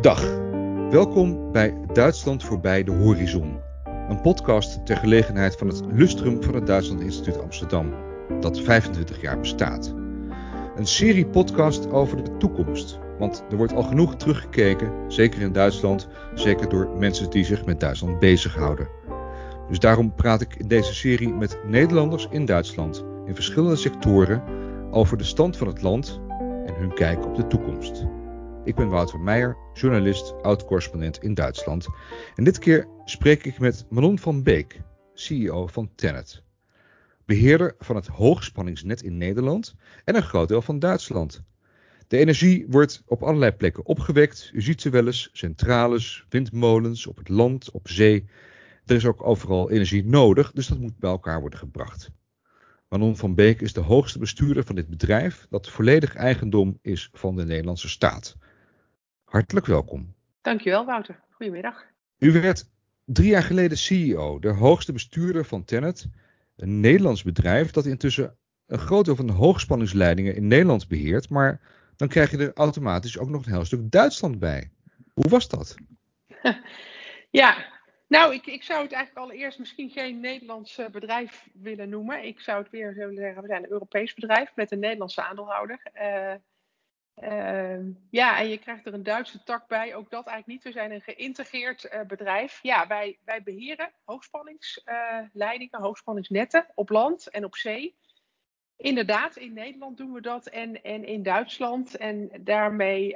Dag, welkom bij Duitsland voorbij de horizon. Een podcast ter gelegenheid van het lustrum van het Duitsland Instituut Amsterdam, dat 25 jaar bestaat. Een serie podcast over de toekomst, want er wordt al genoeg teruggekeken, zeker in Duitsland, zeker door mensen die zich met Duitsland bezighouden. Dus daarom praat ik in deze serie met Nederlanders in Duitsland in verschillende sectoren over de stand van het land en hun kijk op de toekomst. Ik ben Wouter Meijer, journalist, oud-correspondent in Duitsland. En dit keer spreek ik met Manon van Beek, CEO van Tenet. Beheerder van het hoogspanningsnet in Nederland en een groot deel van Duitsland. De energie wordt op allerlei plekken opgewekt. U ziet ze wel eens, centrales, windmolens, op het land, op zee. Er is ook overal energie nodig, dus dat moet bij elkaar worden gebracht. Manon van Beek is de hoogste bestuurder van dit bedrijf, dat volledig eigendom is van de Nederlandse staat. Hartelijk welkom. Dankjewel, Wouter. Goedemiddag. U werd drie jaar geleden CEO, de hoogste bestuurder van Tennet, een Nederlands bedrijf dat intussen een groot deel van de hoogspanningsleidingen in Nederland beheert, maar dan krijg je er automatisch ook nog een heel stuk Duitsland bij. Hoe was dat? Ja, nou, ik, ik zou het eigenlijk allereerst misschien geen Nederlands eh, bedrijf willen noemen. Ik zou het weer willen zeggen, we zijn een Europees bedrijf met een Nederlandse aandeelhouder. Uh, uh, ja, en je krijgt er een Duitse tak bij. Ook dat eigenlijk niet. We zijn een geïntegreerd uh, bedrijf. Ja, wij, wij beheren hoogspanningsleidingen, hoogspanningsnetten op land en op zee. Inderdaad, in Nederland doen we dat en, en in Duitsland. En daarmee,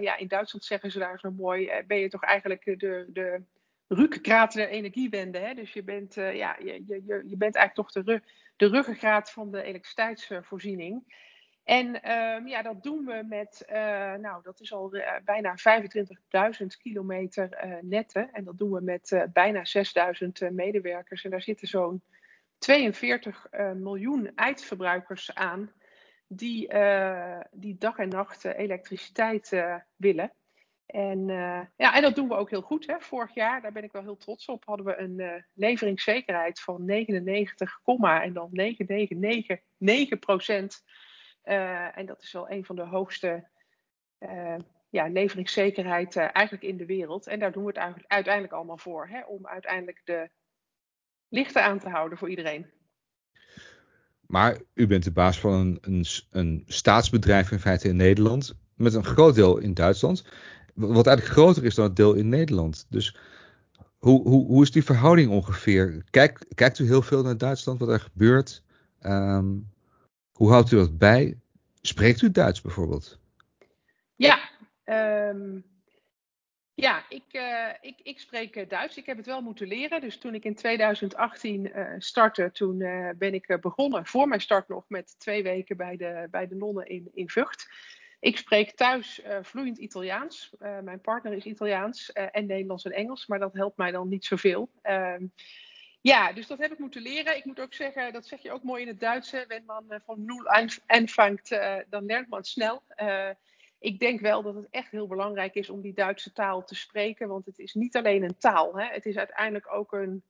ja, in Duitsland zeggen ze daar zo mooi, ben je toch eigenlijk de, de rukkenkraat der energiewende. Hè? Dus je bent, ja, je, je, je bent eigenlijk toch de, de ruggengraat van de elektriciteitsvoorziening. En um, ja, dat doen we met, uh, nou, dat is al uh, bijna 25.000 kilometer uh, netten. En dat doen we met bijna 6.000 medewerkers. En daar zitten zo'n 42 miljoen eindverbruikers aan die, die dag en nacht elektriciteit willen. En, ja, en dat doen we ook heel goed. Hè. Vorig jaar, daar ben ik wel heel trots op, hadden we een leveringszekerheid van 99, en dan 9999 procent. Uh, en dat is wel een van de hoogste ja, leveringszekerheid eigenlijk in de wereld. En daar doen we het uiteindelijk allemaal voor. Hè, om uiteindelijk de lichten aan te houden voor iedereen. Maar u bent de baas van een, een, een staatsbedrijf in feite in Nederland. Met een groot deel in Duitsland wat eigenlijk groter is dan het deel in Nederland. Dus hoe, hoe, hoe is die verhouding ongeveer? Kijk, kijkt u heel veel naar Duitsland, wat er gebeurt? Um, hoe houdt u dat bij? Spreekt u Duits bijvoorbeeld? Ja, um, ja ik, uh, ik, ik spreek Duits. Ik heb het wel moeten leren. Dus toen ik in 2018 uh, startte, toen ben ik begonnen, voor mijn start nog, met twee weken bij de, bij de nonnen in, in Vught. Ik spreek thuis vloeiend Italiaans. Mijn partner is Italiaans en Nederlands en Engels, maar dat helpt mij dan niet zoveel. Ja, dus dat heb ik moeten leren. Ik moet ook zeggen, dat zeg je ook mooi in het Duits, wenn man van nul aanvangt, dan lernt man snel. ik denk wel dat het echt heel belangrijk is om die Duitse taal te spreken, want het is niet alleen een taal. Hè? Het is uiteindelijk ook een,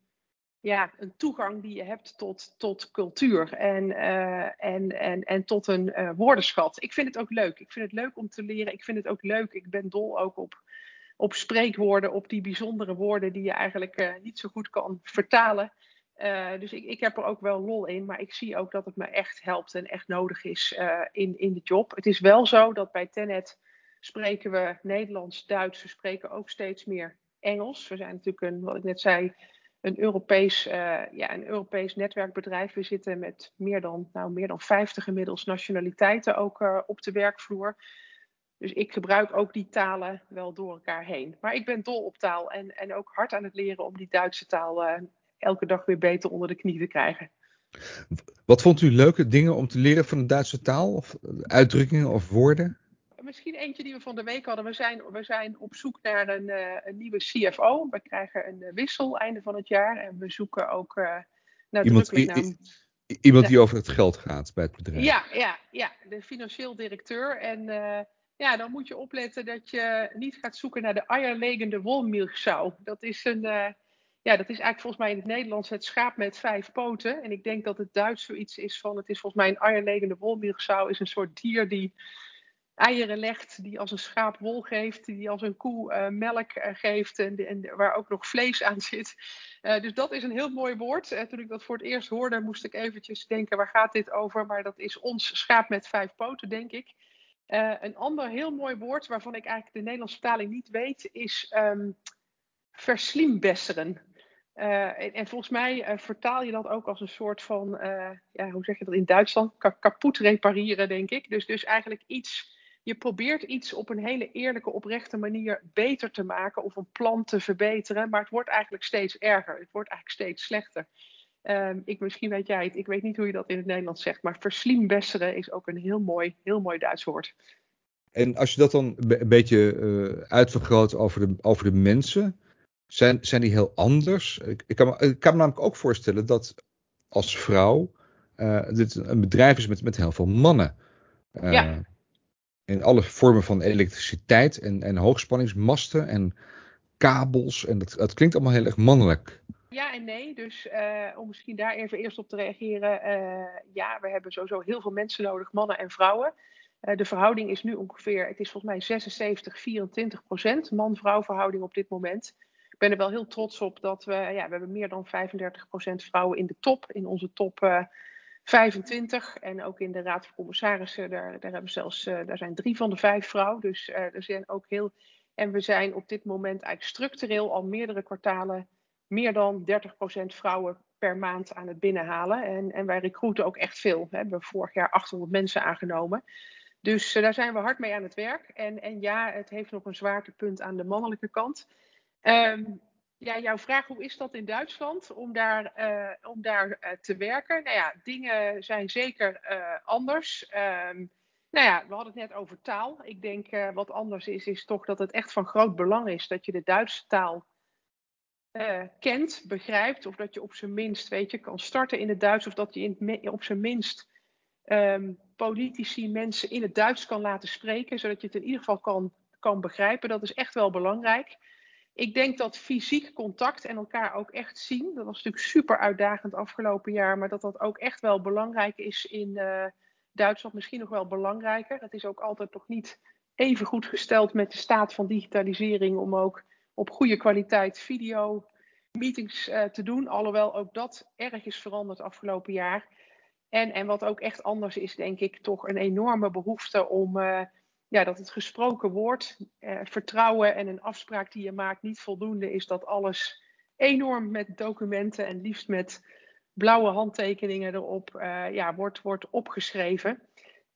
ja, een toegang die je hebt tot, tot cultuur en, en, en, en tot een woordenschat. Ik vind het ook leuk. Ik vind het leuk om te leren. Ik vind het ook leuk. Ik ben dol ook op, op spreekwoorden, op die bijzondere woorden die je eigenlijk uh, niet zo goed kan vertalen. dus ik, ik heb er ook wel lol in, maar ik zie ook dat het me echt helpt en echt nodig is in, in de job. Het is wel zo dat bij Tenet spreken we Nederlands, Duits, we spreken ook steeds meer Engels. We zijn natuurlijk een, wat ik net zei, een Europees, ja, een Europees netwerkbedrijf. We zitten met meer dan, nou, meer dan 50 inmiddels nationaliteiten ook op de werkvloer. Dus ik gebruik ook die talen wel door elkaar heen. Maar ik ben dol op taal en, en ook hard aan het leren om die Duitse taal uh, elke dag weer beter onder de knie te krijgen. Wat vond u leuke dingen om te leren van de Duitse taal? Of uitdrukkingen of woorden? misschien eentje die we van de week hadden. We zijn, we zijn op zoek naar een, uh, een nieuwe CFO. We krijgen een wissel einde van het jaar. En we zoeken ook uh, naar iemand, iemand die over het geld gaat bij het bedrijf. Ja, ja, ja de financieel directeur. En ja, dan moet je opletten dat je niet gaat zoeken naar de eierlegende wolmilchsau. Dat is een... ja, dat is eigenlijk volgens mij in het Nederlands het schaap met vijf poten. En ik denk dat het Duits zoiets is van... Het is volgens mij een eierlegende wolmilchsau is een soort dier die eieren legt, die als een schaap wol geeft, die als een koe melk geeft en, en, waar ook nog vlees aan zit. dus dat is een heel mooi woord. toen ik dat voor het eerst hoorde, moest ik eventjes denken, waar gaat dit over? Maar dat is ons schaap met vijf poten, denk ik. Een ander heel mooi woord waarvan ik eigenlijk de Nederlandse vertaling niet weet, is um, verslimbesseren. En, volgens mij uh, vertaal je dat ook als een soort van, ja, hoe zeg je dat in Duitsland? Ka kapot repareren, denk ik. Dus, dus eigenlijk iets, je probeert iets op een hele eerlijke, oprechte manier beter te maken of een plan te verbeteren, maar het wordt eigenlijk steeds erger. Het wordt eigenlijk steeds slechter. Um, ik, misschien weet jij het, ik weet niet hoe je dat in het Nederlands zegt, maar verslimbesseren is ook een heel mooi, heel mooi Duits woord. En als je dat dan een beetje uitvergroot over de, over de mensen, zijn, zijn die heel anders? Ik, ik, kan me, ik kan me namelijk ook voorstellen dat als vrouw uh, dit een bedrijf is met, met heel veel mannen. Uh, ja. In alle vormen van elektriciteit en, en hoogspanningsmasten en kabels. En dat, dat klinkt allemaal heel erg mannelijk. Ja en nee. Dus uh, om misschien daar even eerst op te reageren. ja, we hebben sowieso heel veel mensen nodig, mannen en vrouwen. de verhouding is nu ongeveer, het is volgens mij 76, 24 procent man-vrouw verhouding op dit moment ik ben er wel heel trots op dat we, ja, we hebben meer dan 35% vrouwen in de top, in onze top uh, 25. En ook in de Raad van Commissarissen, daar, daar, hebben zelfs, daar zijn drie van de vijf vrouwen. Dus er zijn ook heel. En we zijn op dit moment eigenlijk structureel al meerdere kwartalen meer dan 30% vrouwen per maand aan het binnenhalen. En, en wij recruiten ook echt veel. We hebben vorig jaar 800 mensen aangenomen. Dus uh, daar zijn we hard mee aan het werk. En, en ja, het heeft nog een zwaartepunt aan de mannelijke kant. Um, ja, jouw vraag, hoe is dat in Duitsland om daar, uh, om daar uh, te werken? Nou ja, dingen zijn zeker anders. Um, nou ja, we hadden het net over taal. Ik denk wat anders is, is toch dat het echt van groot belang is dat je de Duitse taal kent, begrijpt. Of dat je op zijn minst, weet je, kan starten in het Duits. Of dat je in, op zijn minst um, politici, mensen in het Duits kan laten spreken. Zodat je het in ieder geval kan, kan begrijpen. Dat is echt wel belangrijk. Ik denk dat fysiek contact en elkaar ook echt zien, dat was natuurlijk super uitdagend afgelopen jaar, maar dat dat ook echt wel belangrijk is in uh, Duitsland, misschien nog wel belangrijker. Het is ook altijd nog niet even goed gesteld met de staat van digitalisering om ook op goede kwaliteit video meetings uh, te doen, alhoewel ook dat erg is veranderd afgelopen jaar. En, en wat ook echt anders is, denk ik, toch een enorme behoefte om uh, ja, dat het gesproken woord, eh, vertrouwen en een afspraak die je maakt niet voldoende is dat alles enorm met documenten en liefst met blauwe handtekeningen erop ja, wordt, wordt opgeschreven.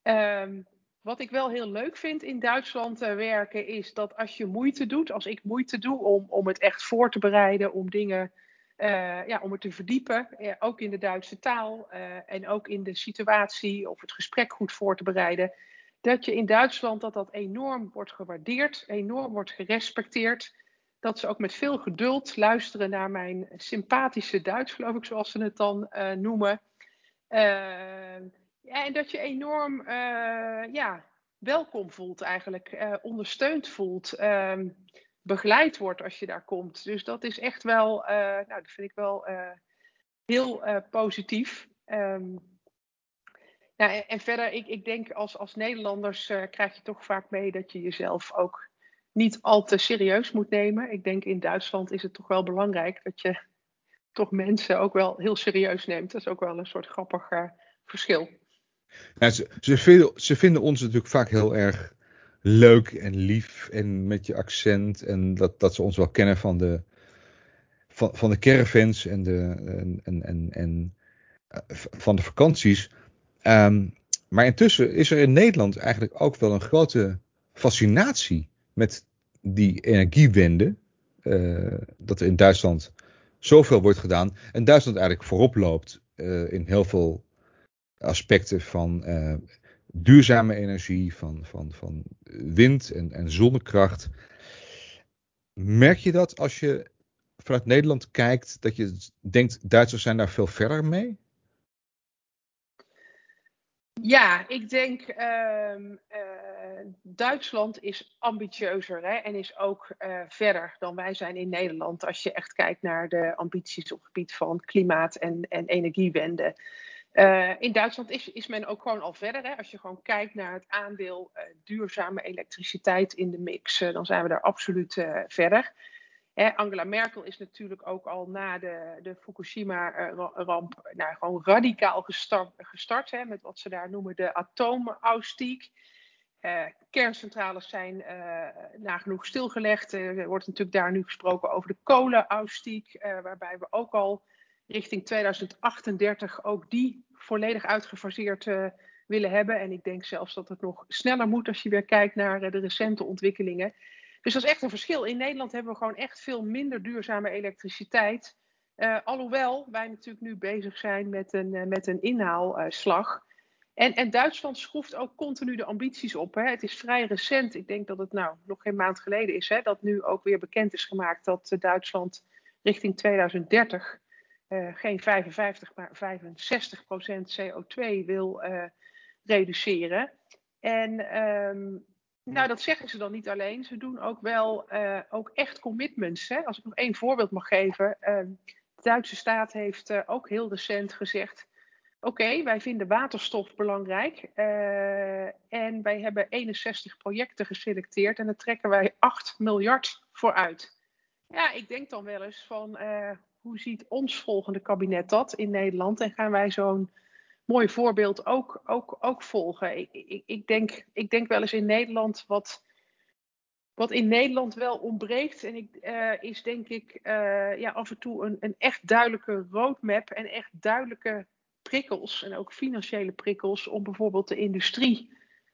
Um, wat ik wel heel leuk vind in Duitsland uh, werken is dat als je moeite doet, als ik moeite doe om, om het echt voor te bereiden, om dingen, uh, ja, om het te verdiepen, ook in de Duitse taal en ook in de situatie of het gesprek goed voor te bereiden, dat je in Duitsland dat dat enorm wordt gewaardeerd, enorm wordt gerespecteerd. Dat ze ook met veel geduld luisteren naar mijn sympathische Duits, geloof ik, zoals ze het dan noemen. Ja, en dat je enorm uh, ja, welkom voelt eigenlijk, ondersteund voelt, ehm, begeleid wordt als je daar komt. Dus dat is echt wel, nou, dat vind ik wel heel positief. Um, ja, en, verder, ik, ik denk als, als Nederlanders krijg je toch vaak mee dat je jezelf ook niet al te serieus moet nemen. Ik denk in Duitsland is het toch wel belangrijk dat je toch mensen ook wel heel serieus neemt. Dat is ook wel een soort grappig verschil. Ze, ze, vinden, ze vinden ons natuurlijk vaak heel erg leuk en lief en met je accent. En dat, dat ze ons wel kennen van de, van, van de caravans en, de, en, en, en, uh, van de vakanties. Um, maar intussen is er in Nederland eigenlijk ook wel een grote fascinatie met die energiewende. Uh, dat er in Duitsland zoveel wordt gedaan. En Duitsland eigenlijk voorop loopt uh, in heel veel aspecten van uh, duurzame energie, van, van, van wind en, en zonnekracht. Merk je dat als je vanuit Nederland kijkt, dat je denkt Duitsers zijn daar veel verder mee? Ja, ik denk uh, uh, Duitsland is ambitieuzer hè, en is ook uh, verder dan wij zijn in Nederland. Als je echt kijkt naar de ambities op het gebied van klimaat en, en energiewende. In Duitsland is, is men ook gewoon al verder. Hè? Als je gewoon kijkt naar het aandeel duurzame elektriciteit in de mix, dan zijn we daar absoluut verder. Angela Merkel is natuurlijk ook al na de, de Fukushima-ramp nou, gewoon radicaal gestart, gestart hè, met wat ze daar noemen de atoomaustiek. Kerncentrales zijn nagenoeg stilgelegd. Er wordt natuurlijk daar nu gesproken over de kolenaustiek, waarbij we ook al richting 2038 ook die volledig uitgefaseerd willen hebben. En ik denk zelfs dat het nog sneller moet als je weer kijkt naar de recente ontwikkelingen. Dus dat is echt een verschil. In Nederland hebben we gewoon echt veel minder duurzame elektriciteit. Uh, alhoewel wij natuurlijk nu bezig zijn met een, met een inhaalslag. En, en, Duitsland schroeft ook continu de ambities op. Hè. Het is vrij recent, ik denk dat het nou nog geen maand geleden is, hè, dat nu ook weer bekend is gemaakt dat Duitsland richting 2030 geen 55, maar 65 procent CO2 wil reduceren. En um, nou, dat zeggen ze dan niet alleen. Ze doen ook wel uh, ook echt commitments. Hè? Als ik nog één voorbeeld mag geven. Uh, de Duitse staat heeft ook heel recent gezegd: Oké, wij vinden waterstof belangrijk. en wij hebben 61 projecten geselecteerd. En daar trekken wij 8 miljard voor uit. Ja, ik denk dan wel eens van. Hoe ziet ons volgende kabinet dat in Nederland? En gaan wij zo'n mooi voorbeeld ook, ook, ook volgen. Ik, ik, ik, denk, ik denk wel eens in Nederland wat, wat in Nederland wel ontbreekt. En ik, uh, is denk ik uh, ja, af en toe een, een echt duidelijke roadmap en echt duidelijke prikkels. En ook financiële prikkels om bijvoorbeeld de industrie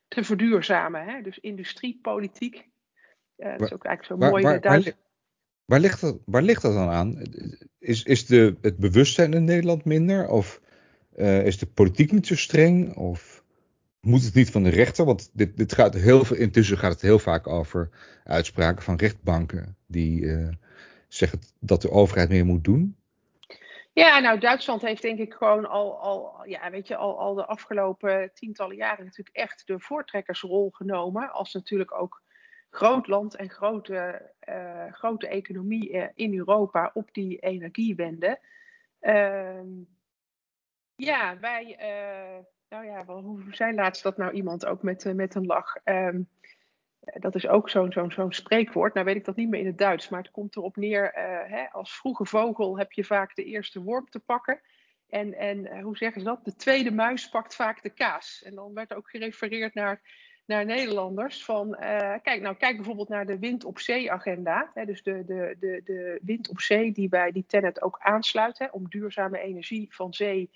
te verduurzamen. Hè? Dus industriepolitiek. Uh, dat is ook eigenlijk zo mooi. Waar, waar, waar, ligt dat, waar ligt dat dan aan? Is, is de, het bewustzijn in Nederland minder? Of uh, is de politiek niet zo streng? Of moet het niet van de rechter? Want dit, dit gaat heel veel, intussen gaat het heel vaak over uitspraken van rechtbanken die uh, zeggen dat de overheid meer moet doen. Ja, nou, Duitsland heeft denk ik gewoon al, al, ja, weet je, al, al de afgelopen tientallen jaren natuurlijk echt de voortrekkersrol genomen. Als natuurlijk ook groot land en grote, uh, grote economie in Europa op die energiewende. Uh, ja, wij, uh, nou ja, hoe zei laatst dat nou iemand ook met, met een lach? Um, dat is ook zo'n zo'n zo'n spreekwoord. Nou weet ik dat niet meer in het Duits, maar het komt erop neer. Hè, als vroege vogel heb je vaak de eerste worm te pakken. En, en hoe zeggen ze dat? De tweede muis pakt vaak de kaas. En dan werd ook gerefereerd naar, naar Nederlanders. Van, kijk, nou, kijk bijvoorbeeld naar de wind op zee agenda. Hè, dus de, de, de, de wind op zee die bij die Tenet ook aansluit. Hè, om duurzame energie van zee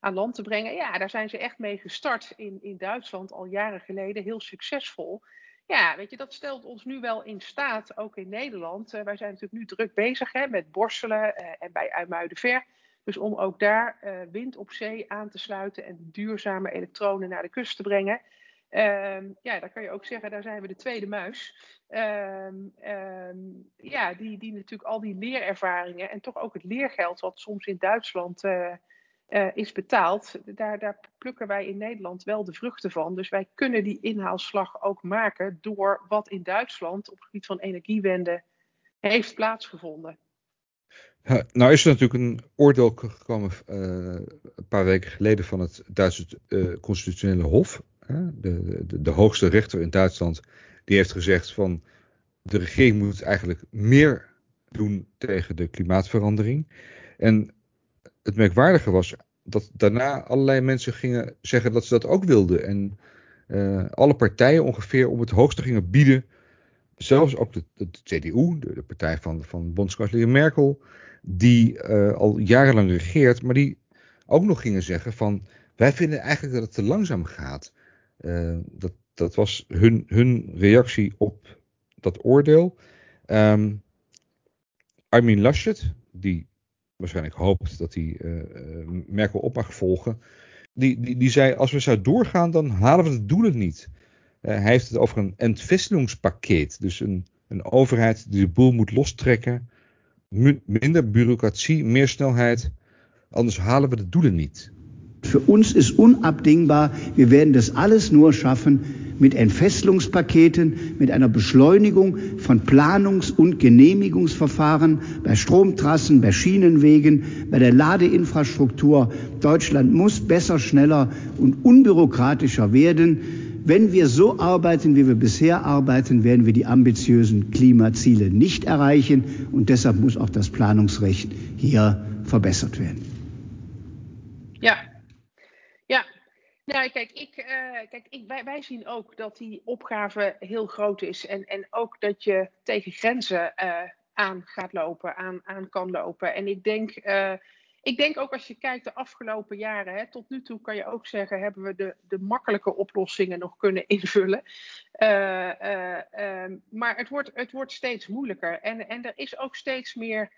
aan land te brengen. Ja, daar zijn ze echt mee gestart in, in Duitsland al jaren geleden, heel succesvol. Ja, weet je, dat stelt ons nu wel in staat, ook in Nederland. Uh, wij zijn natuurlijk nu druk bezig hè, met borstelen uh, en bij IJmuidenver. Dus om ook daar wind op zee aan te sluiten en duurzame elektronen naar de kust te brengen. Ehm, ja, daar kan je ook zeggen, daar zijn we de tweede muis. Um, um, ja, die, die natuurlijk al die leerervaringen en toch ook het leergeld wat soms in Duitsland uh, is betaald, daar, daar plukken wij in Nederland wel de vruchten van. Dus wij kunnen die inhaalslag ook maken door wat in Duitsland op het gebied van energiewende heeft plaatsgevonden. Nou is er natuurlijk een oordeel gekomen uh, een paar weken geleden van het Duitse constitutionele hof. De, de, de, hoogste rechter in Duitsland die heeft gezegd van de regering moet eigenlijk meer doen tegen de klimaatverandering. En het merkwaardige was dat daarna allerlei mensen gingen zeggen dat ze dat ook wilden. En uh, alle partijen ongeveer om het hoogste gingen bieden. Zelfs ook de, de CDU, de, partij van, van bondskanselier Merkel, die uh, al jarenlang regeert, maar die ook nog gingen zeggen van wij vinden eigenlijk dat het te langzaam gaat. Uh, dat, dat was hun, hun reactie op dat oordeel. Um, Armin Laschet, die waarschijnlijk hoopt dat hij uh, Merkel op mag volgen. Die, die, die zei, als we zo doorgaan, dan halen we de doelen niet. Hij heeft het over een entwisselingspakket. Dus een, een overheid die de boel moet lostrekken. Minder bureaucratie, meer snelheid. Anders halen we de doelen niet. Für uns ist unabdingbar, wir werden das alles nur schaffen, mit Entfesselungspaketen, mit einer Beschleunigung von Planungs- und Genehmigungsverfahren bei Stromtrassen, bei Schienenwegen, bei der Ladeinfrastruktur. Deutschland muss besser, schneller und unbürokratischer werden. Wenn wir so arbeiten, wie wir bisher arbeiten, werden wir die ambitiösen Klimaziele nicht erreichen. Und deshalb muss auch das Planungsrecht hier verbesserd werden. Nou, kijk, ik, uh, kijk ik, wij, zien ook dat die opgave heel groot is. En, en ook dat je tegen grenzen uh, aan gaat lopen, aan, aan kan lopen. En ik denk. Uh, ik denk ook als je kijkt de afgelopen jaren, hè, tot nu toe kan je ook zeggen, hebben we de, de makkelijke oplossingen nog kunnen invullen. Uh, maar het wordt, het wordt steeds moeilijker. En, en er is ook steeds meer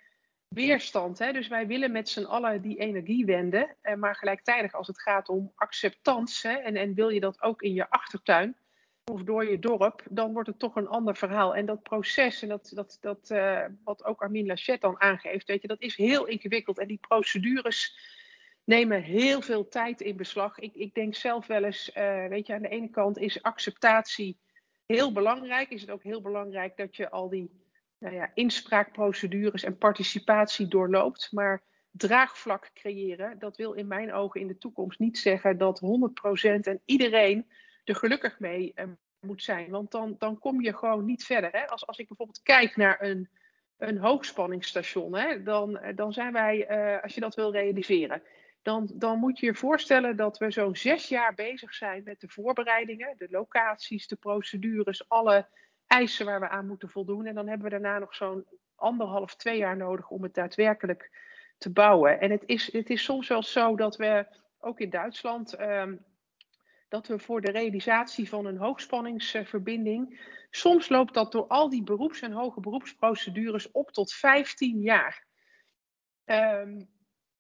weerstand. Hè? Dus wij willen met z'n allen die energie wenden. maar gelijktijdig als het gaat om acceptance, hè, en, en wil je dat ook in je achtertuin, of door je dorp, dan wordt het toch een ander verhaal. En dat proces, en dat, dat, dat, uh, wat ook Armin Laschet dan aangeeft, weet je, dat is heel ingewikkeld. En die procedures nemen heel veel tijd in beslag. Ik, ik denk zelf wel eens, uh, weet je, aan de ene kant is acceptatie heel belangrijk. Is het ook heel belangrijk dat je al die nou ja, inspraakprocedures en participatie doorloopt. Maar draagvlak creëren, dat wil in mijn ogen in de toekomst niet zeggen dat 100% en iedereen er gelukkig mee uh, moet zijn. Want dan, dan kom je gewoon niet verder. Hè? Als, als ik bijvoorbeeld kijk naar een, een hoogspanningsstation, hè, dan, dan zijn wij, uh, als je dat wil realiseren, dan, dan moet je je voorstellen dat we zo'n zes jaar bezig zijn met de voorbereidingen, de locaties, de procedures, alle eisen waar we aan moeten voldoen. En dan hebben we daarna nog zo'n anderhalf, twee jaar nodig om het daadwerkelijk te bouwen. En het is, het is soms wel zo dat we ook in Duitsland. Um, dat we voor de realisatie van een hoogspanningsverbinding. Soms loopt dat door al die beroeps- en hoge beroepsprocedures op tot 15 jaar. Um,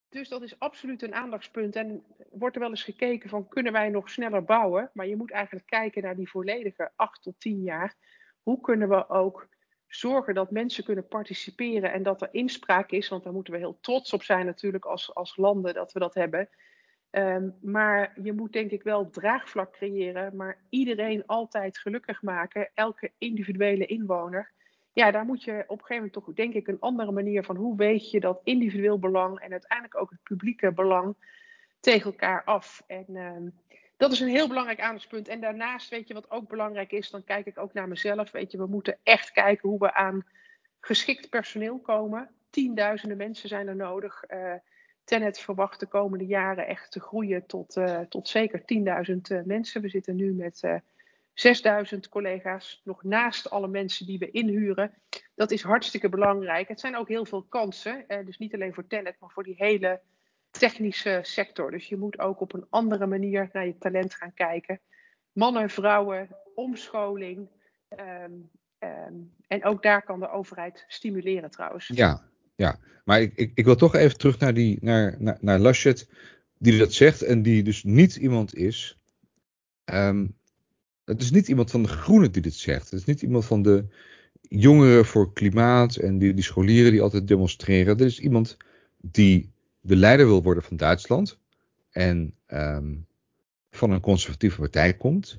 dus dat is absoluut een aandachtspunt. En wordt er wel eens gekeken van kunnen wij nog sneller bouwen? Maar je moet eigenlijk kijken naar die volledige 8 tot 10 jaar. Hoe kunnen we ook zorgen dat mensen kunnen participeren en dat er inspraak is? Want daar moeten we heel trots op zijn natuurlijk als, als landen dat we dat hebben. Um, maar je moet denk ik wel draagvlak creëren, maar iedereen altijd gelukkig maken, elke individuele inwoner. Ja, daar moet je op een gegeven moment toch, denk ik, een andere manier van hoe weet je dat individueel belang en uiteindelijk ook het publieke belang tegen elkaar af. En um, dat is een heel belangrijk aandachtspunt. En daarnaast, weet je wat ook belangrijk is, dan kijk ik ook naar mezelf. Weet je, we moeten echt kijken hoe we aan geschikt personeel komen. Tienduizenden mensen zijn er nodig. Uh, verwacht de komende jaren echt te groeien tot, uh, tot zeker 10.000 uh, mensen. We zitten nu met uh, 6.000 collega's, nog naast alle mensen die we inhuren. Dat is hartstikke belangrijk. Het zijn ook heel veel kansen, dus niet alleen voor Tenet, maar voor die hele technische sector. Dus je moet ook op een andere manier naar je talent gaan kijken. Mannen, vrouwen, omscholing. Um, um, en ook daar kan de overheid stimuleren trouwens. Ja, ja, maar ik, ik, ik wil toch even terug naar, die, naar, naar, naar Laschet, die dat zegt en die dus niet iemand is. Um, het is niet iemand van de Groenen die dit zegt. Het is niet iemand van de jongeren voor klimaat en die, die scholieren die altijd demonstreren. Dit is iemand die de leider wil worden van Duitsland en um, van een conservatieve partij komt.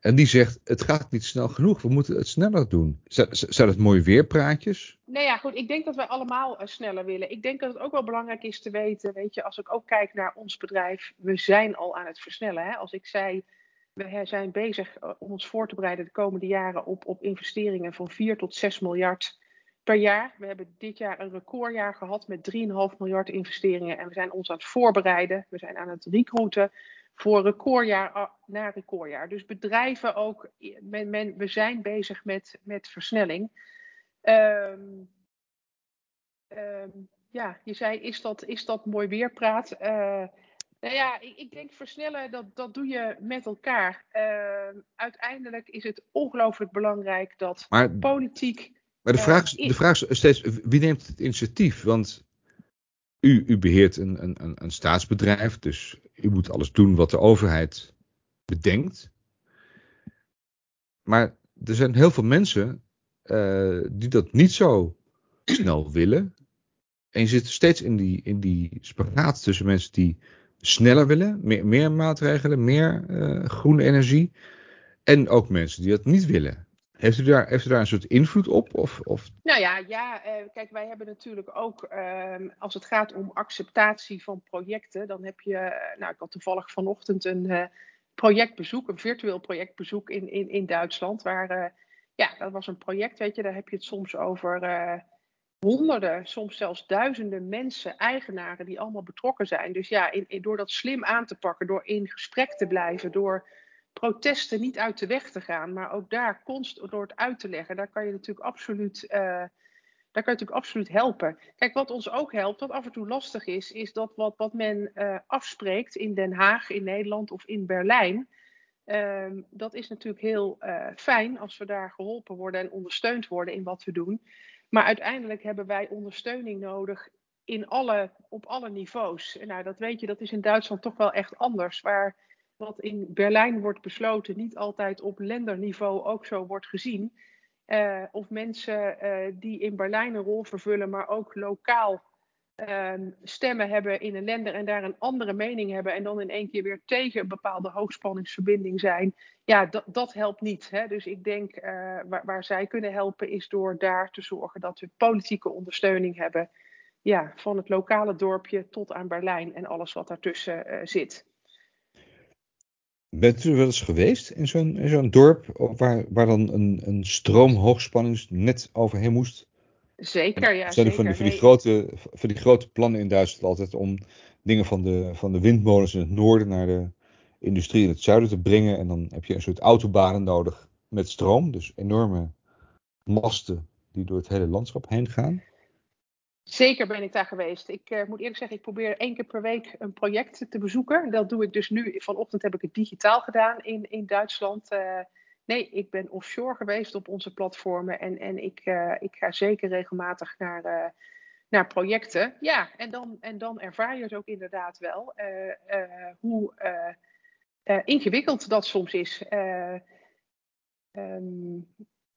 En die zegt, het gaat niet snel genoeg, we moeten het sneller doen. Zijn het mooie weerpraatjes? Nee, ja, goed. Ik denk dat wij allemaal uh, sneller willen. Ik denk dat het ook wel belangrijk is te weten, weet je, als ik ook kijk naar ons bedrijf, we zijn al aan het versnellen. Hè? Als ik zei, we zijn bezig om ons voor te bereiden de komende jaren op, op investeringen van 4 tot 6 miljard per jaar. We hebben dit jaar een recordjaar gehad met 3,5 miljard investeringen en we zijn ons aan het voorbereiden. We zijn aan het recruiten voor recordjaar na recordjaar. Dus bedrijven ook, men, men, we zijn bezig met, met versnelling. Um, um, ja, je zei, is dat, is dat mooi weerpraat? Uh, nou ja, ik, ik, denk versnellen, dat, dat doe je met elkaar. Uh, uiteindelijk is het ongelooflijk belangrijk dat maar, politiek. Maar de vraag, uh, de vraag is steeds, wie neemt het initiatief? Want u, u beheert een, een, een staatsbedrijf, dus u moet alles doen wat de overheid bedenkt. Maar er zijn heel veel mensen uh, die dat niet zo snel willen. En je zit steeds in die, in die spagaat tussen mensen die sneller willen, meer, meer maatregelen, meer uh, groene energie. En ook mensen die dat niet willen. Heeft u daar, heeft daar een soort invloed op? Of, of... Nou ja, ja eh, kijk, wij hebben natuurlijk ook, ehm, als het gaat om acceptatie van projecten, dan heb je, eh, nou, ik had toevallig vanochtend een uh, projectbezoek, een virtueel projectbezoek in, in, in Duitsland, waar, ja, dat was een project, weet je, daar heb je het soms over honderden, soms zelfs duizenden mensen, eigenaren, die allemaal betrokken zijn. Dus ja, in, door dat slim aan te pakken, door in gesprek te blijven, door protesten niet uit de weg te gaan, maar ook daar constant door het uit te leggen, daar kan je natuurlijk absoluut, uh, daar kan je natuurlijk absoluut helpen. Kijk, wat ons ook helpt, wat af en toe lastig is, is dat wat, wat men uh, afspreekt in Den Haag, in Nederland of in Berlijn. Um, dat is natuurlijk heel uh, fijn als we daar geholpen worden en ondersteund worden in wat we doen. Maar uiteindelijk hebben wij ondersteuning nodig in alle, op alle niveaus. En nou, dat weet je, dat is in Duitsland toch wel echt anders. Waar wat in Berlijn wordt besloten niet altijd op lenderniveau ook zo wordt gezien. Uh, of mensen uh, die in Berlijn een rol vervullen, maar ook lokaal uh, stemmen hebben in een lender en daar een andere mening hebben en dan in één keer weer tegen een bepaalde hoogspanningsverbinding zijn. Ja, dat, helpt niet. Hè? Dus ik denk uh, waar, waar, zij kunnen helpen is door daar te zorgen dat we politieke ondersteuning hebben. Ja, van het lokale dorpje tot aan Berlijn en alles wat daartussen zit. Bent u wel eens geweest in zo'n zo'n dorp waar, waar dan een, een stroom hoogspanningsnet overheen moest? Zeker, ja. Zijn er van, die, van, die grote, van die grote plannen in Duitsland altijd om dingen van de, van de windmolens in het noorden naar de industrie in het zuiden te brengen. En dan heb je een soort autobanen nodig met stroom. Dus enorme masten die door het hele landschap heen gaan. Zeker ben ik daar geweest. Ik uh, moet eerlijk zeggen, ik probeer één keer per week een project te bezoeken. Dat doe ik dus nu. Vanochtend heb ik het digitaal gedaan in, in Duitsland. Uh, nee, ik ben offshore geweest op onze platformen. En, en ik, uh, ik ga zeker regelmatig naar, naar projecten. Ja, en dan, en dan ervaar je het ook inderdaad wel. hoe ingewikkeld dat soms is. Um,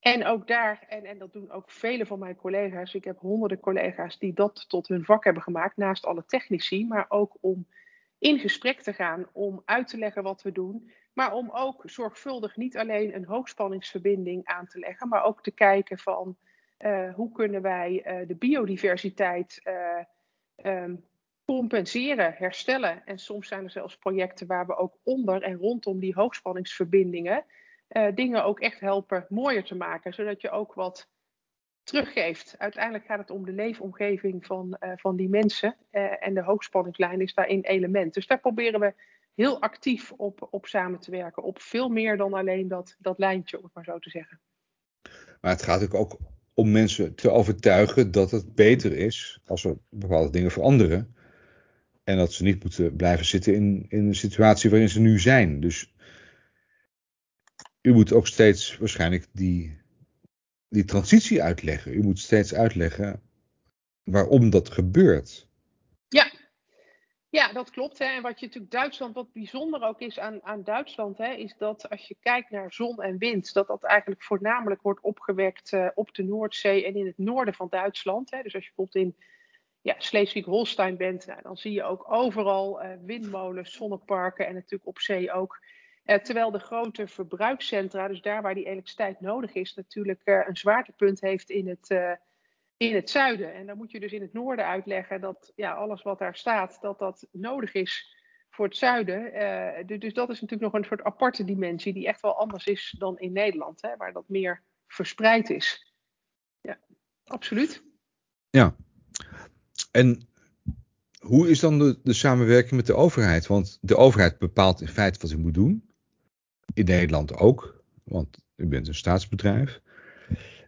en ook daar, en, en dat doen ook vele van mijn collega's, ik heb honderden collega's die dat tot hun vak hebben gemaakt, naast alle technici, maar ook om in gesprek te gaan, om uit te leggen wat we doen, maar om ook zorgvuldig niet alleen een hoogspanningsverbinding aan te leggen, maar ook te kijken van uh, hoe kunnen wij uh, de biodiversiteit uh, um, compenseren, herstellen. En soms zijn er zelfs projecten waar we ook onder en rondom die hoogspanningsverbindingen uh, dingen ook echt helpen mooier te maken, zodat je ook wat teruggeeft. Uiteindelijk gaat het om de leefomgeving van, uh, van die mensen uh, en de hoogspanningslijn is daar een element. Dus daar proberen we heel actief op, op samen te werken, op veel meer dan alleen dat, dat lijntje, om het maar zo te zeggen. Maar het gaat ook om mensen te overtuigen dat het beter is als er bepaalde dingen veranderen. En dat ze niet moeten blijven zitten in, in de situatie waarin ze nu zijn. Dus u moet ook steeds waarschijnlijk die, die transitie uitleggen. U moet steeds uitleggen waarom dat gebeurt. Ja, ja dat klopt. Hè. En wat je natuurlijk Duitsland, wat bijzonder ook is aan, aan Duitsland, hè, is dat als je kijkt naar zon en wind, dat dat eigenlijk voornamelijk wordt opgewekt uh, op de Noordzee en in het noorden van Duitsland. Hè. Dus als je bijvoorbeeld in ja, Schleswig-Holstein bent, nou, dan zie je ook overal uh, windmolens, zonneparken en natuurlijk op zee ook. Uh, terwijl de grote verbruikscentra, dus daar waar die elektriciteit nodig is, natuurlijk uh, een zwaartepunt heeft in het, uh, in het zuiden. En dan moet je dus in het noorden uitleggen dat ja, alles wat daar staat, dat dat nodig is voor het zuiden. dus dat is natuurlijk nog een soort aparte dimensie die echt wel anders is dan in Nederland, hè, waar dat meer verspreid is. Ja, absoluut. Ja. En hoe is dan de, de, samenwerking met de overheid? Want de overheid bepaalt in feite wat u moet doen in Nederland ook, want u bent een staatsbedrijf.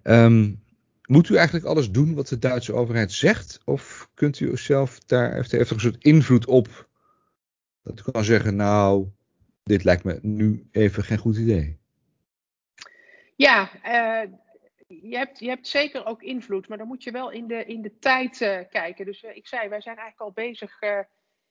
Um, moet u eigenlijk alles doen wat de Duitse overheid zegt? Of kunt u zelf daar, heeft, een soort invloed op? Dat u kan zeggen, nou, dit lijkt me nu even geen goed idee. Ja, uh, je, hebt, je hebt zeker ook invloed, maar dan moet je wel in de, in de tijd uh, kijken. Dus uh, ik zei, wij zijn eigenlijk al bezig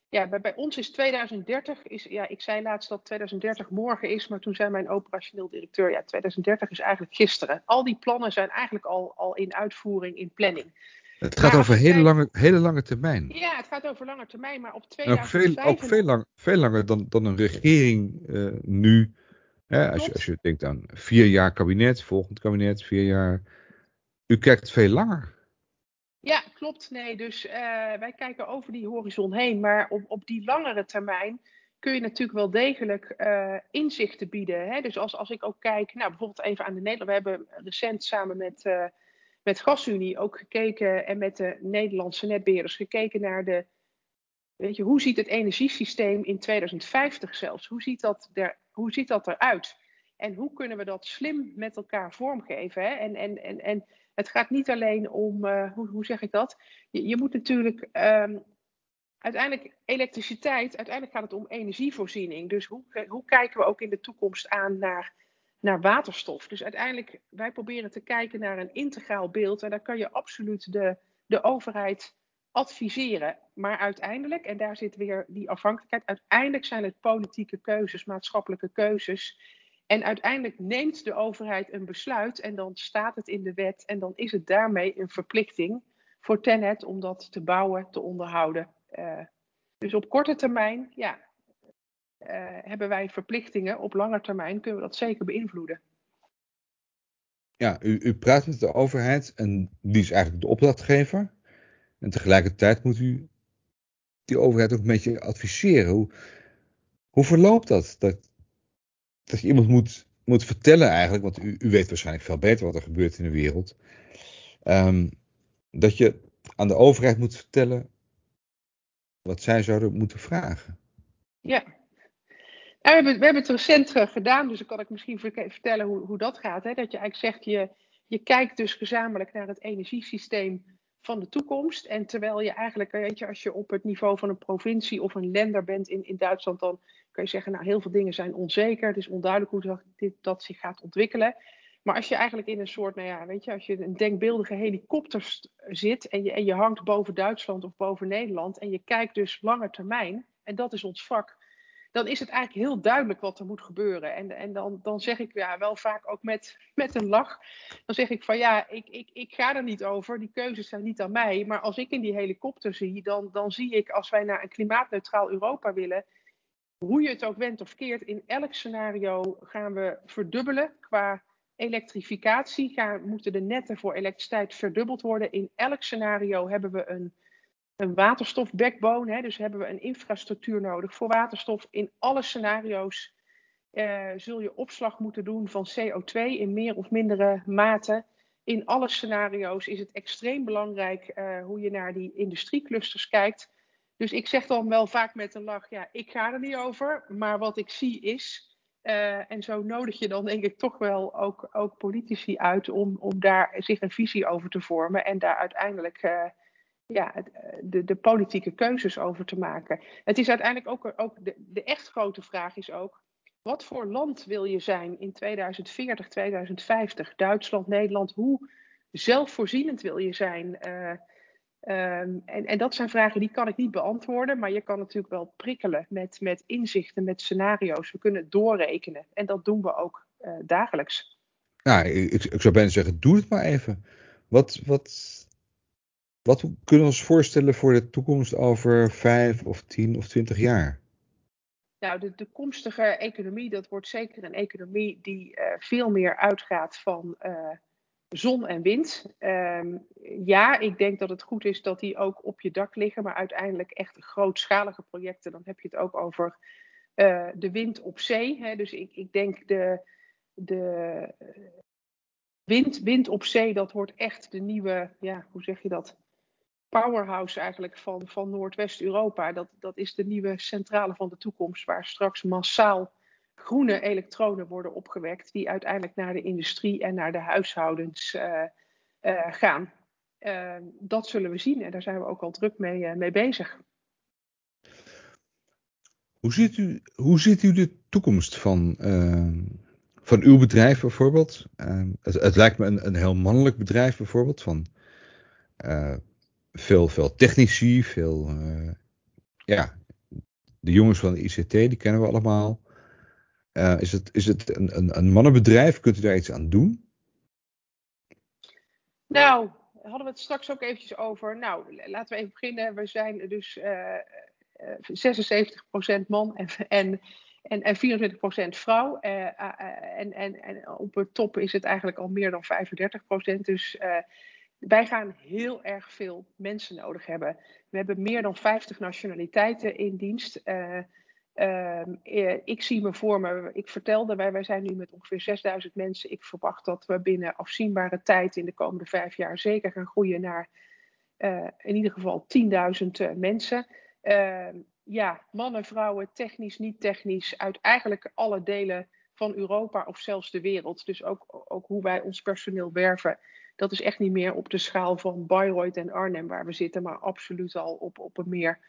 ja, bij, bij, ons is 2030, is, ja, ik zei laatst dat 2030 morgen is, maar toen zei mijn operationeel directeur, ja, 2030 is eigenlijk gisteren. Al die plannen zijn eigenlijk al, al in uitvoering, in planning. Het gaat over hele, lange, hele lange termijn. Ja, het gaat over lange termijn, maar op 2050... Ook veel, ook veel, lang, veel langer dan, dan een regering uh, nu als, je, als je denkt aan vier jaar kabinet, volgend kabinet, vier jaar. U kijkt veel langer. Klopt. Nee, dus uh, wij kijken over die horizon heen. Maar op, op die langere termijn kun je natuurlijk wel degelijk uh, inzichten bieden. Hè? Dus als, als ik ook kijk, nou bijvoorbeeld even aan de Nederland. We hebben recent samen met, uh, met GasUnie ook gekeken en met de Nederlandse netbeheerders gekeken naar de. Weet je, hoe ziet het energiesysteem in 2050 zelfs? Hoe ziet dat, er, hoe ziet dat eruit? En hoe kunnen we dat slim met elkaar vormgeven? Hè? En, en, en, en het gaat niet alleen om, uh, hoe, hoe zeg ik dat? Je, je moet natuurlijk um, uiteindelijk elektriciteit, uiteindelijk gaat het om energievoorziening. Dus hoe, hoe kijken we ook in de toekomst aan naar, naar waterstof? Dus uiteindelijk, wij proberen te kijken naar een integraal beeld. En daar kan je absoluut de, de overheid adviseren. Maar uiteindelijk, en daar zit weer die afhankelijkheid, uiteindelijk zijn het politieke keuzes, maatschappelijke keuzes. En uiteindelijk neemt de overheid een besluit en dan staat het in de wet en dan is het daarmee een verplichting voor Tenet om dat te bouwen, te onderhouden. Uh, dus op korte termijn, ja, uh, hebben wij verplichtingen. Op lange termijn kunnen we dat zeker beïnvloeden. Ja, u, u praat met de overheid en die is eigenlijk de opdrachtgever. En tegelijkertijd moet u die overheid ook een beetje adviseren. Hoe, hoe verloopt dat? dat? Dat je iemand moet, moet vertellen eigenlijk, want u, u weet waarschijnlijk veel beter wat er gebeurt in de wereld. Um, dat je aan de overheid moet vertellen wat zij zouden moeten vragen. Ja. Nou, we, hebben, we hebben het recent gedaan, dus dan kan ik misschien vertellen hoe, hoe dat gaat. Hè? Dat je eigenlijk zegt, je, je kijkt dus gezamenlijk naar het energiesysteem van de toekomst. En terwijl je eigenlijk, weet je, als je op het niveau van een provincie of een lender bent in, in Duitsland, dan kun je zeggen, nou, heel veel dingen zijn onzeker. Het is onduidelijk hoe dat, dit, dat zich gaat ontwikkelen. Maar als je eigenlijk in een soort, nou ja, weet je, als je een denkbeeldige helikopter zit en je, en je hangt boven Duitsland of boven Nederland en je kijkt dus langer termijn, en dat is ons vak, dan is het eigenlijk heel duidelijk wat er moet gebeuren. En, en dan, dan zeg ik ja, wel vaak ook met, met een lach, dan zeg ik van ja, ik, ik, ik ga er niet over, die keuzes zijn niet aan mij. Maar als ik in die helikopter zie, dan, dan zie ik als wij naar een klimaatneutraal Europa willen, hoe je het ook went of keert, in elk scenario gaan we verdubbelen qua elektrificatie. Gaan, moeten de netten voor elektriciteit verdubbeld worden. In elk scenario hebben we een een waterstofbackbone. Hè, dus hebben we een infrastructuur nodig voor waterstof. In alle scenario's uh, zul je opslag moeten doen van CO2 in meer of mindere mate. In alle scenario's is het extreem belangrijk uh, hoe je naar die industrieclusters kijkt. Dus ik zeg dan wel vaak met een lach, ja, ik ga er niet over. Maar wat ik zie is, uh, en zo nodig je dan denk ik toch wel ook, ook politici uit om, om daar zich een visie over te vormen. En daar uiteindelijk ja, eh, de, de politieke keuzes over te maken. Het is uiteindelijk ook, ook de, de echt grote vraag is ook, wat voor land wil je zijn in 2040, 2050? Duitsland, Nederland, hoe zelfvoorzienend wil je zijn? Uh, um, en, en dat zijn vragen die kan ik niet beantwoorden, maar je kan natuurlijk wel prikkelen met, met inzichten, met scenario's. We kunnen doorrekenen en dat doen we ook uh, dagelijks. Nou, ik, ik zou bijna zeggen, doe het maar even. Wat, wat, wat kunnen we ons voorstellen voor de toekomst over vijf of tien of twintig jaar? Nou, de toekomstige economie, dat wordt zeker een economie die uh, veel meer uitgaat van uh, zon en wind. Um, ja, ik denk dat het goed is dat die ook op je dak liggen, maar uiteindelijk echt grootschalige projecten, dan heb je het ook over uh, de wind op zee. Hè. Dus ik, ik denk de, de wind, wind op zee, dat wordt echt de nieuwe, ja, hoe zeg je dat? Powerhouse eigenlijk van, van Noordwest-Europa. Dat, dat is de nieuwe centrale van de toekomst, waar straks massaal groene elektronen worden opgewekt, die uiteindelijk naar de industrie en naar de huishoudens uh, uh, gaan. Uh, dat zullen we zien en daar zijn we ook al druk mee, mee bezig. Hoe ziet, u, hoe ziet u de toekomst van, van uw bedrijf bijvoorbeeld? Het, het, lijkt me een, een heel mannelijk bedrijf bijvoorbeeld, van veel, veel technici, veel, uh, ja, de jongens van de ICT, die kennen we allemaal. Uh, is het, is het een, een, een, mannenbedrijf? Kunt u daar iets aan doen? Nou, hadden we het straks ook eventjes over. Nou, laten we even beginnen. We zijn dus uh, 76% man en, en En, en 24% vrouw. en, en, en op het top is het eigenlijk al meer dan 35%. Dus wij gaan heel erg veel mensen nodig hebben. We hebben meer dan 50 nationaliteiten in dienst. Uh, ik zie me voor me, ik vertelde, wij, wij zijn nu met ongeveer 6000 mensen. Ik verwacht dat we binnen afzienbare tijd in de komende vijf jaar zeker gaan groeien naar uh, in ieder geval 10.000 mensen. Uh, ja, mannen, vrouwen, technisch, niet technisch, uit eigenlijk alle delen van Europa of zelfs de wereld. Dus ook, ook hoe wij ons personeel werven dat is echt niet meer op de schaal van Bayreuth en Arnhem waar we zitten, maar absoluut al op, op een meer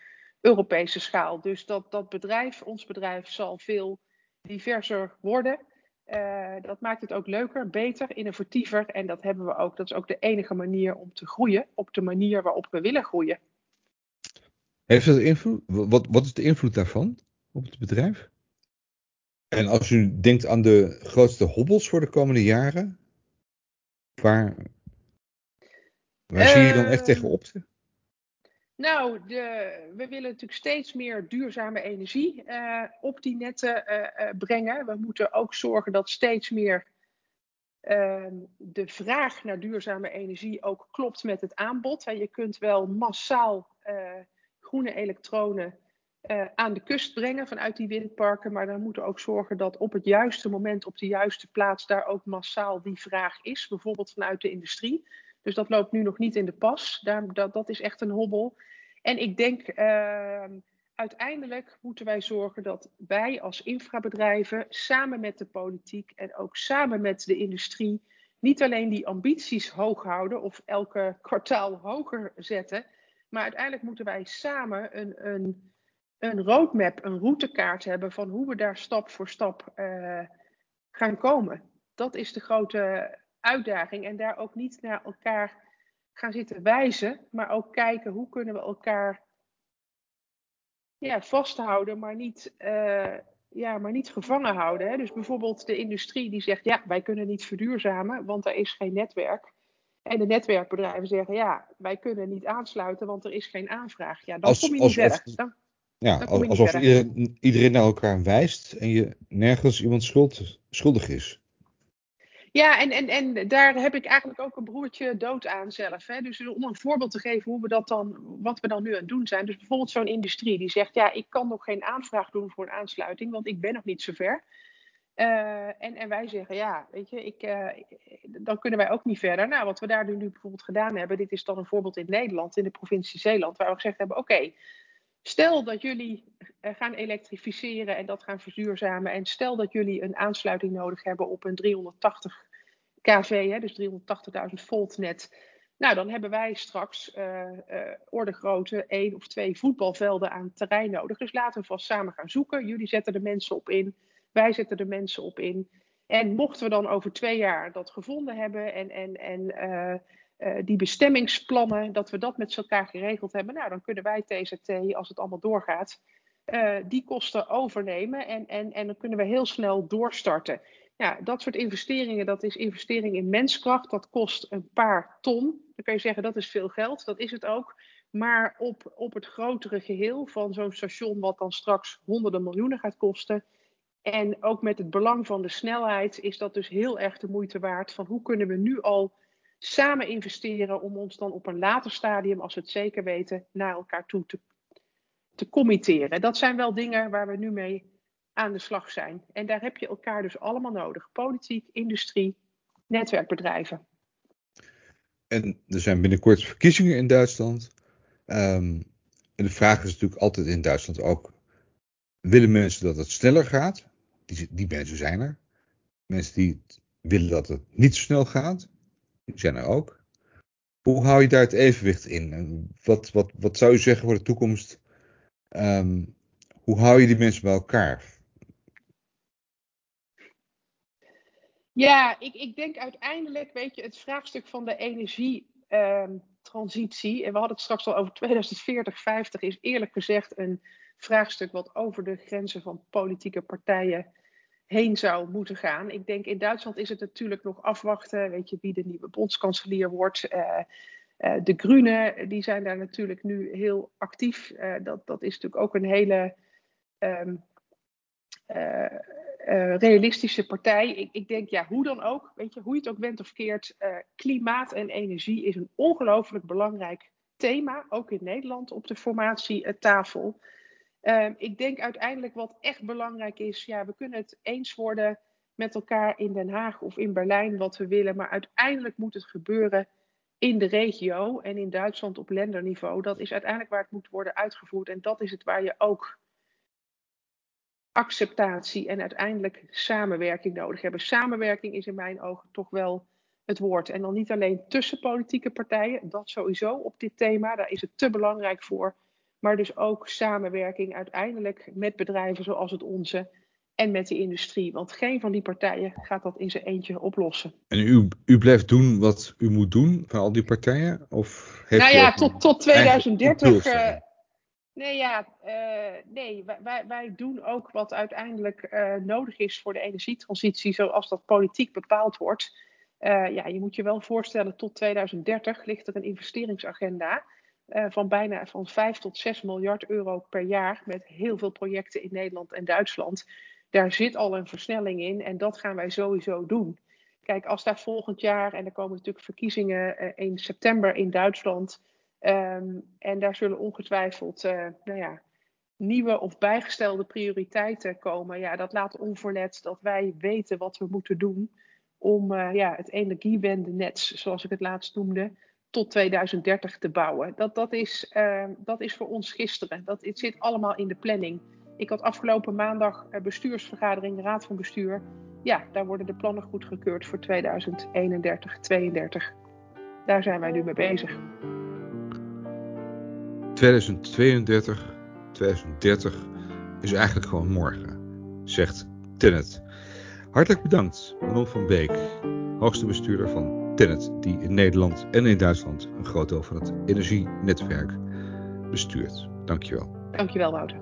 Europese schaal. Dus dat, dat bedrijf, ons bedrijf, zal veel diverser worden. Uh, dat maakt het ook leuker, beter, innovatiever. En dat hebben we ook. Dat is ook de enige manier om te groeien, op de manier waarop we willen groeien. Heeft dat invloed? Wat, wat is de invloed daarvan op het bedrijf? En als u denkt aan de grootste hobbels voor de komende jaren, waar, Waar zie je dan echt ehm, tegenop? Nou, de, we willen natuurlijk steeds meer duurzame energie uh, op die netten uh, brengen. We moeten ook zorgen dat steeds meer ehm, de vraag naar duurzame energie ook klopt met het aanbod. je kunt wel massaal groene elektronen aan de kust brengen vanuit die windparken, maar dan moeten we ook zorgen dat op het juiste moment, op de juiste plaats, daar ook massaal die vraag is. Bijvoorbeeld vanuit de industrie. Dus dat loopt nu nog niet in de pas. Daar, dat, dat is echt een hobbel. En ik denk, uh, uiteindelijk moeten wij zorgen dat wij als infrabedrijven samen met de politiek en ook samen met de industrie niet alleen die ambities hoog houden of elke kwartaal hoger zetten, maar uiteindelijk moeten wij samen een, een, een roadmap, een routekaart hebben van hoe we daar stap voor stap uh, gaan komen. Dat is de grote uitdaging. En daar ook niet naar elkaar gaan zitten wijzen, maar ook kijken hoe kunnen we elkaar ja, vasthouden, maar niet, uh, ja, maar niet gevangen houden. Hè? Dus bijvoorbeeld de industrie die zegt, ja, wij kunnen niet verduurzamen, want er is geen netwerk. En de netwerkbedrijven zeggen, ja, wij kunnen niet aansluiten, want er is geen aanvraag. Ja, dan kom je niet verder. Dan, ja, alsof iedereen, iedereen naar elkaar wijst en je nergens iemand schuld, schuldig is. Ja, en, en, en daar heb ik eigenlijk ook een broertje dood aan zelf. Hè. Dus om een voorbeeld te geven hoe we dat dan, wat we dan nu aan het doen zijn. Dus bijvoorbeeld zo'n industrie die zegt, ja, ik kan nog geen aanvraag doen voor een aansluiting, want ik ben nog niet zover. Uh, en, en wij zeggen, ja, weet je, ik, uh, dan kunnen wij ook niet verder. Nou, wat we daar nu bijvoorbeeld gedaan hebben, dit is dan een voorbeeld in Nederland, in de provincie Zeeland, waar we gezegd hebben, oké, Stel dat jullie eh, gaan elektrificeren en dat gaan verduurzamen. En stel dat jullie een aansluiting nodig hebben op een 380 kV, hè, dus 380.000 volt net. Nou, dan hebben wij straks uh, orde grootte één of twee voetbalvelden aan terrein nodig. Dus laten we vast samen gaan zoeken. Jullie zetten de mensen op in, wij zetten de mensen op in. En mochten we dan over twee jaar dat gevonden hebben en, en, en uh, die bestemmingsplannen, dat we dat met elkaar geregeld hebben, nou dan kunnen wij TZT, als het allemaal doorgaat, uh, die kosten overnemen en, en, en dan kunnen we heel snel doorstarten. Ja, dat soort investeringen, dat is investering in menskracht, dat kost een paar ton. Dan kun je zeggen dat is veel geld, dat is het ook. Maar op, op het grotere geheel van zo'n station, wat dan straks honderden miljoenen gaat kosten, en ook met het belang van de snelheid, is dat dus heel erg de moeite waard van hoe kunnen we nu al samen investeren om ons dan op een later stadium, als we het zeker weten, naar elkaar toe te, te committeren. Dat zijn wel dingen waar we nu mee aan de slag zijn. En daar heb je elkaar dus allemaal nodig. Politiek, industrie, netwerkbedrijven. En er zijn binnenkort verkiezingen in Duitsland. Um, en de vraag is natuurlijk altijd in Duitsland ook: willen mensen dat het sneller gaat? Die, die mensen zijn er. Mensen die willen dat het niet zo snel gaat zijn er ook. Hoe hou je daar het evenwicht in? En wat, wat, wat zou je zeggen voor de toekomst? Um, hoe hou je die mensen bij elkaar? Ja, ik, ik denk uiteindelijk, weet je, het vraagstuk van de energietransitie, en we hadden het straks al over 2040, 50, is eerlijk gezegd een vraagstuk wat over de grenzen van politieke partijen heen zou moeten gaan. Ik denk in Duitsland is het natuurlijk nog afwachten, weet je, wie de nieuwe bondskanselier wordt. Uh, uh, de Groenen, die zijn daar natuurlijk nu heel actief. Uh, dat, dat is natuurlijk ook een hele um, realistische partij. Ik, ik, denk, ja, hoe dan ook, weet je, hoe je het ook bent of keert, klimaat en energie is een ongelooflijk belangrijk thema, ook in Nederland op de formatietafel. Uh, ik denk uiteindelijk wat echt belangrijk is, ja, we kunnen het eens worden met elkaar in Den Haag of in Berlijn wat we willen, maar uiteindelijk moet het gebeuren in de regio en in Duitsland op lenderniveau. Dat is uiteindelijk waar het moet worden uitgevoerd en dat is het waar je ook acceptatie en uiteindelijk samenwerking nodig hebt. Samenwerking is in mijn ogen toch wel het woord. En dan niet alleen tussen politieke partijen, dat sowieso op dit thema, daar is het te belangrijk voor. Maar dus ook samenwerking uiteindelijk met bedrijven zoals het onze en met de industrie. Want geen van die partijen gaat dat in zijn eentje oplossen. En u, u blijft doen wat u moet doen van al die partijen? Of heeft nou ja, tot, tot 2030. Uh, eh, nee, ja, uh, nee wij, wij doen ook wat uiteindelijk uh, nodig is voor de energietransitie, zoals dat politiek bepaald wordt. Ja, je moet je wel voorstellen, tot 2030 ligt er een investeringsagenda uh, van bijna van 5 tot 6 miljard euro per jaar met heel veel projecten in Nederland en Duitsland. Daar zit al een versnelling in en dat gaan wij sowieso doen. Kijk, als daar volgend jaar, en er komen natuurlijk verkiezingen uh, in september in Duitsland, um, en daar zullen ongetwijfeld nou ja, nieuwe of bijgestelde prioriteiten komen. Ja, dat laat onverlet dat wij weten wat we moeten doen om ja, het energiewendenet, zoals ik het laatst noemde, tot 2030 te bouwen. Dat, dat, is, uh, dat is voor ons gisteren. Dat, het zit allemaal in de planning. Ik had afgelopen maandag een bestuursvergadering, raad van bestuur. Ja, daar worden de plannen goedgekeurd voor 2031, 2032. Daar zijn wij nu mee bezig. 2032, 2030 is eigenlijk gewoon morgen, zegt Tennet. Hartelijk bedankt, Manon van Beek, hoogste bestuurder van Tennet, die in Nederland en in Duitsland een groot deel van het energienetwerk bestuurt. Dankjewel. Dankjewel, Wouter.